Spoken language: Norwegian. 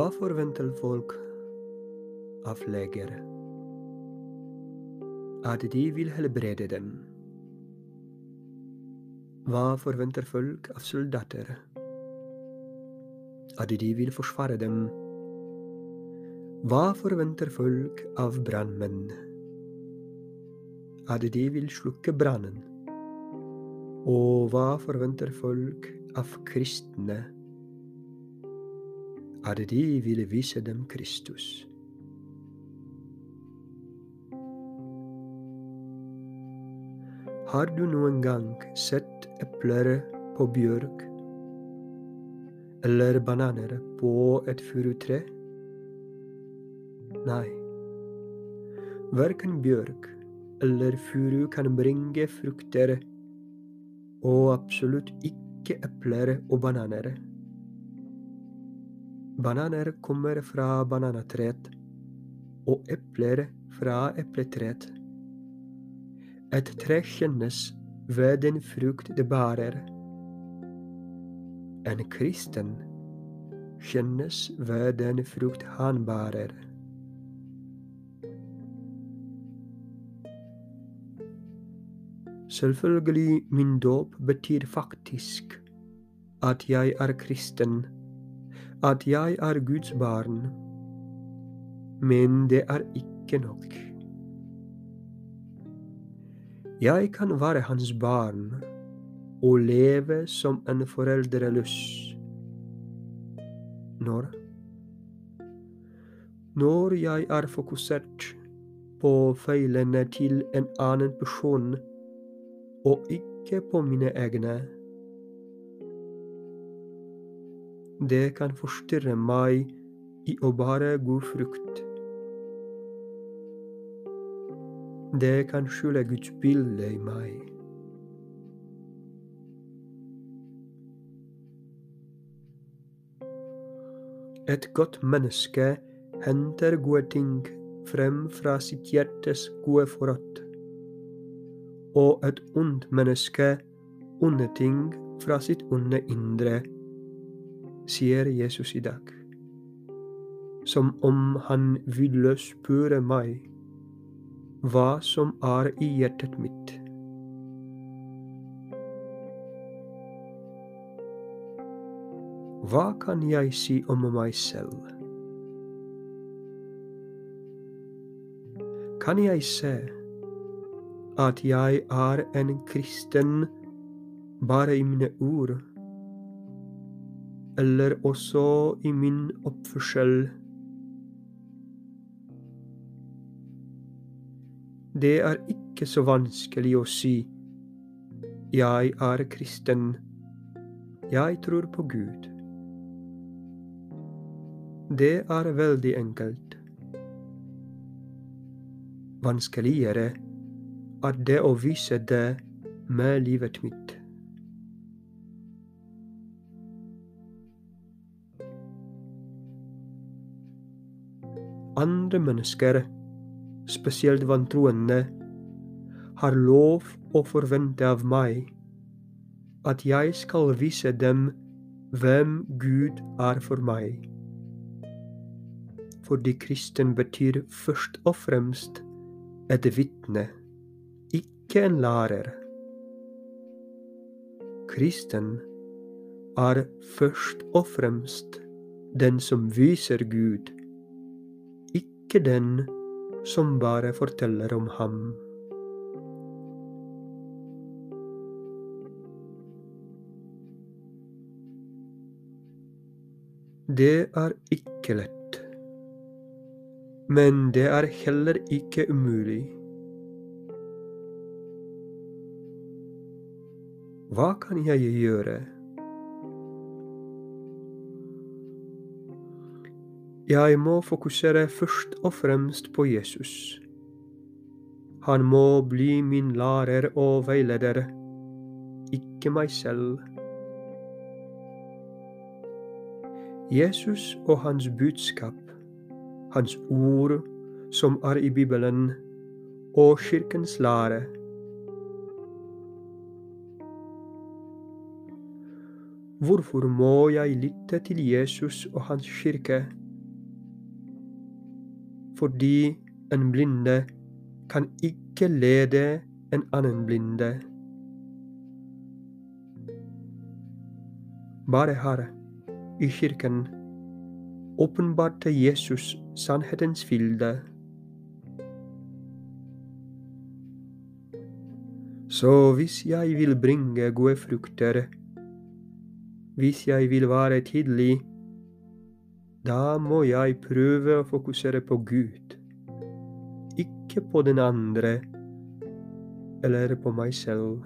Hva forventer folk av leger? At de vil helbrede dem. Hva forventer folk av soldater? At de vil forsvare dem. Hva forventer folk av brannmenn? At de vil slukke brannen. Og hva forventer folk av kristne? At de ville vise dem Kristus. Har du noen gang sett epler på bjørk? Eller bananer på et furutre? Nei. Verken bjørk eller furu kan bringe frukter, og absolutt ikke epler og bananer. Bananer kommer fra bananatreet, og epler fra epletreet. Et tre kjennes ved den frukt det bærer. En kristen kjennes ved den frukt han bærer. Selvfølgelig, min dåp betyr faktisk at jeg er kristen, at jeg er Guds barn. Men det er ikke nok. Jeg kan være hans barn og leve som en foreldreløs. Når? Når jeg er fokusert på feilene til en annen person og ikke på mine egne. Det kan forstyrre meg i å bære god frukt. Det kan skjule Guds bilde i meg. Et godt menneske henter gode ting frem fra sitt hjertes gode forråd, og et ondt menneske onde ting fra sitt onde indre, sier Jesus i dag, som om han ville spørre meg hva som er i hjertet mitt. Hva kan jeg si om meg selv? Kan jeg se at jeg er en kristen bare i mine ord, eller også i min oppførsel? Det er ikke så vanskelig å si jeg er kristen, jeg tror på Gud. Det er veldig enkelt. Vanskeligere er det å vise det med livet mitt. Andre mennesker spesielt vantroende, har lov å forvente av meg at jeg skal vise dem hvem Gud er for meg. Fordi kristen betyr først og fremst et vitne, ikke en lærer. Kristen er først og fremst den som viser Gud, ikke den som bare forteller om ham. Det er ikke lett. Men det er heller ikke umulig. Hva kan jeg gjøre? Jeg må fokusere først og fremst på Jesus. Han må bli min lærer og veileder, ikke meg selv. Jesus og hans budskap, hans ord som er i Bibelen, og kirkens lære. Hvorfor må jeg lytte til Jesus og hans kirke? Fordi en blinde kan ikke lede en annen blinde. Bare her, i kirken, åpenbarte Jesus sannhetens fylde. Så hvis jeg vil bringe gode frukter, hvis jeg vil være tidlig, da må jeg prøve å fokusere på Gud, ikke på den andre eller på meg selv.